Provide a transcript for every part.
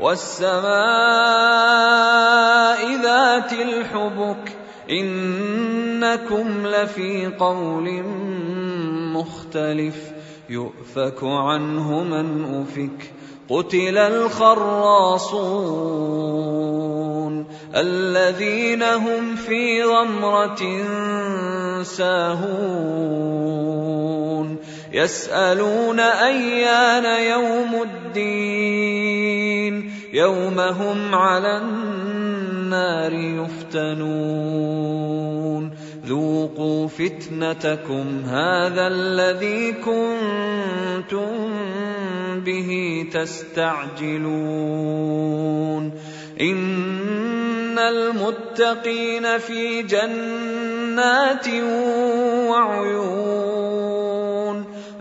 والسماء ذات الحبك إنكم لفي قول مختلف يؤفك عنه من أفك قتل الخراصون الذين هم في غمرة ساهون يسألون أيان يوم الدين يوم هم على النار يفتنون. ذوقوا فتنتكم هذا الذي كنتم به تستعجلون. إن المتقين في جنات وعيون.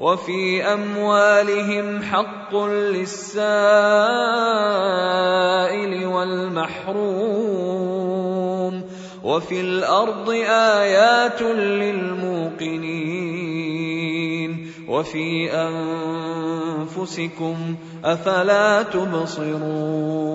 وفي أموالهم حق للسائل والمحروم وفي الأرض آيات للموقنين وفي أنفسكم أفلا تبصرون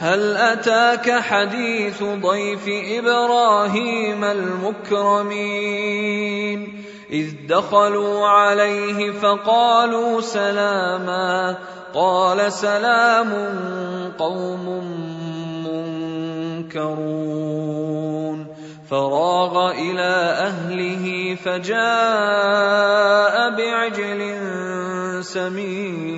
هل أتاك حديث ضيف إبراهيم المكرمين؟ إذ دخلوا عليه فقالوا سلاما قال سلام قوم منكرون. فراغ إلى أهله فجاء بعجل سمين.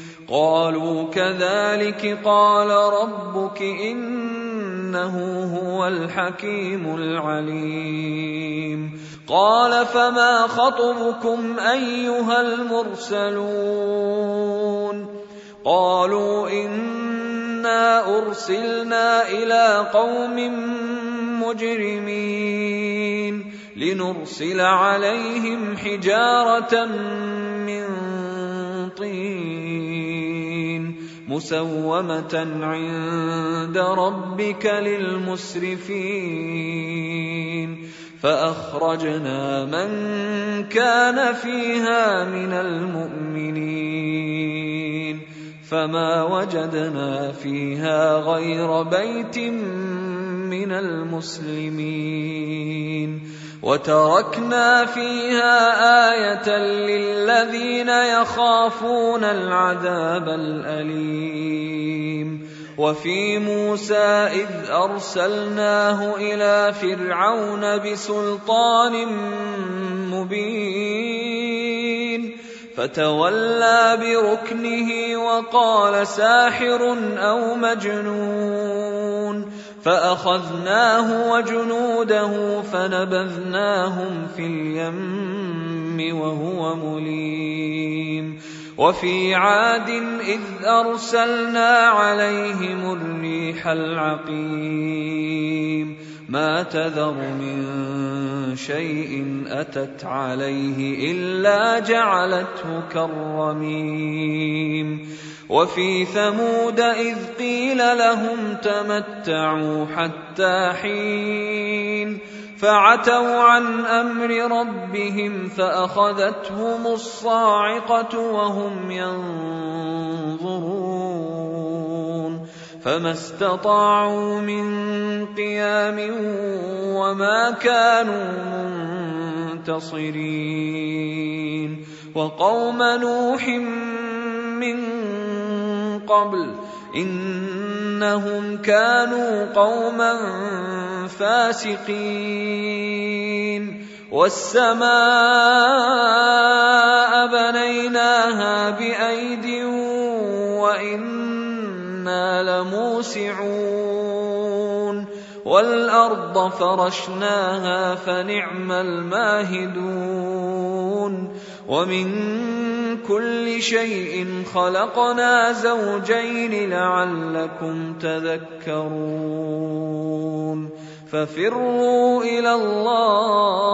قالوا كذلك قال ربك إنه هو الحكيم العليم. قال فما خطبكم أيها المرسلون؟ قالوا إنا أرسلنا إلى قوم مجرمين لنرسل عليهم حجارة من طين مسومة عند ربك للمسرفين. فأخرجنا من كان فيها من المؤمنين. فما وجدنا فيها غير بيت من المسلمين. وتركنا فيها آية للذين يخافون العذاب الأليم. وفي موسى إذ أرسلناه إلى فرعون بسلطان مبين. فتولى بركنه وقال ساحر أو مجنون. فأخذناه وجنوده فنبذناهم في اليم وهو مليم. وفي عاد إذ أرسلنا عليهم الريح العقيم. ما تذر من شيء أتت عليه إلا جعلته كالرميم. وفي ثمود إذ قيل لهم تمتعوا حتى حين فعتوا عن أمر ربهم فأخذتهم الصاعقة وهم ينظرون. فما استطاعوا من قيام وما كانوا منتصرين وقوم نوح من قبل انهم كانوا قوما فاسقين والسماء لموسعون والأرض فرشناها فنعم الماهدون. ومن كل شيء خلقنا زوجين لعلكم تذكرون. ففروا إلى الله.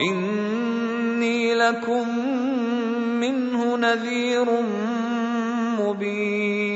إني لكم منه نذير مبين.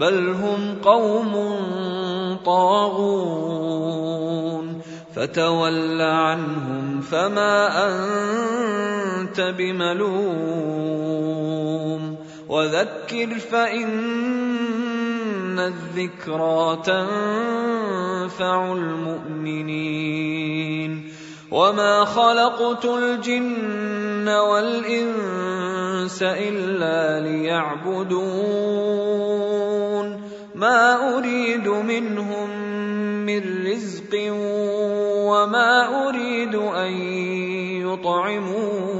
بل هم قوم طاغون فتول عنهم فما انت بملوم وذكر فان الذكرى تنفع المؤمنين وما خلقت الجن والانس الا ليعبدون ما أريد منهم من رزق وما أريد أن يطعمون.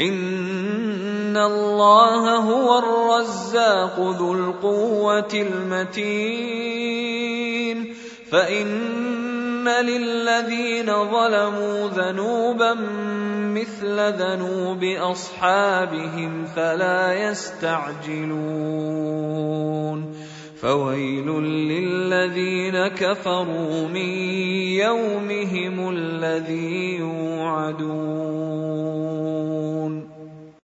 إن الله هو الرزاق ذو القوة المتين. فإن للذين ظلموا ذنوبا مثل ذنوب اصحابهم فلا يستعجلون فويل للذين كفروا من يومهم الذي يوعدون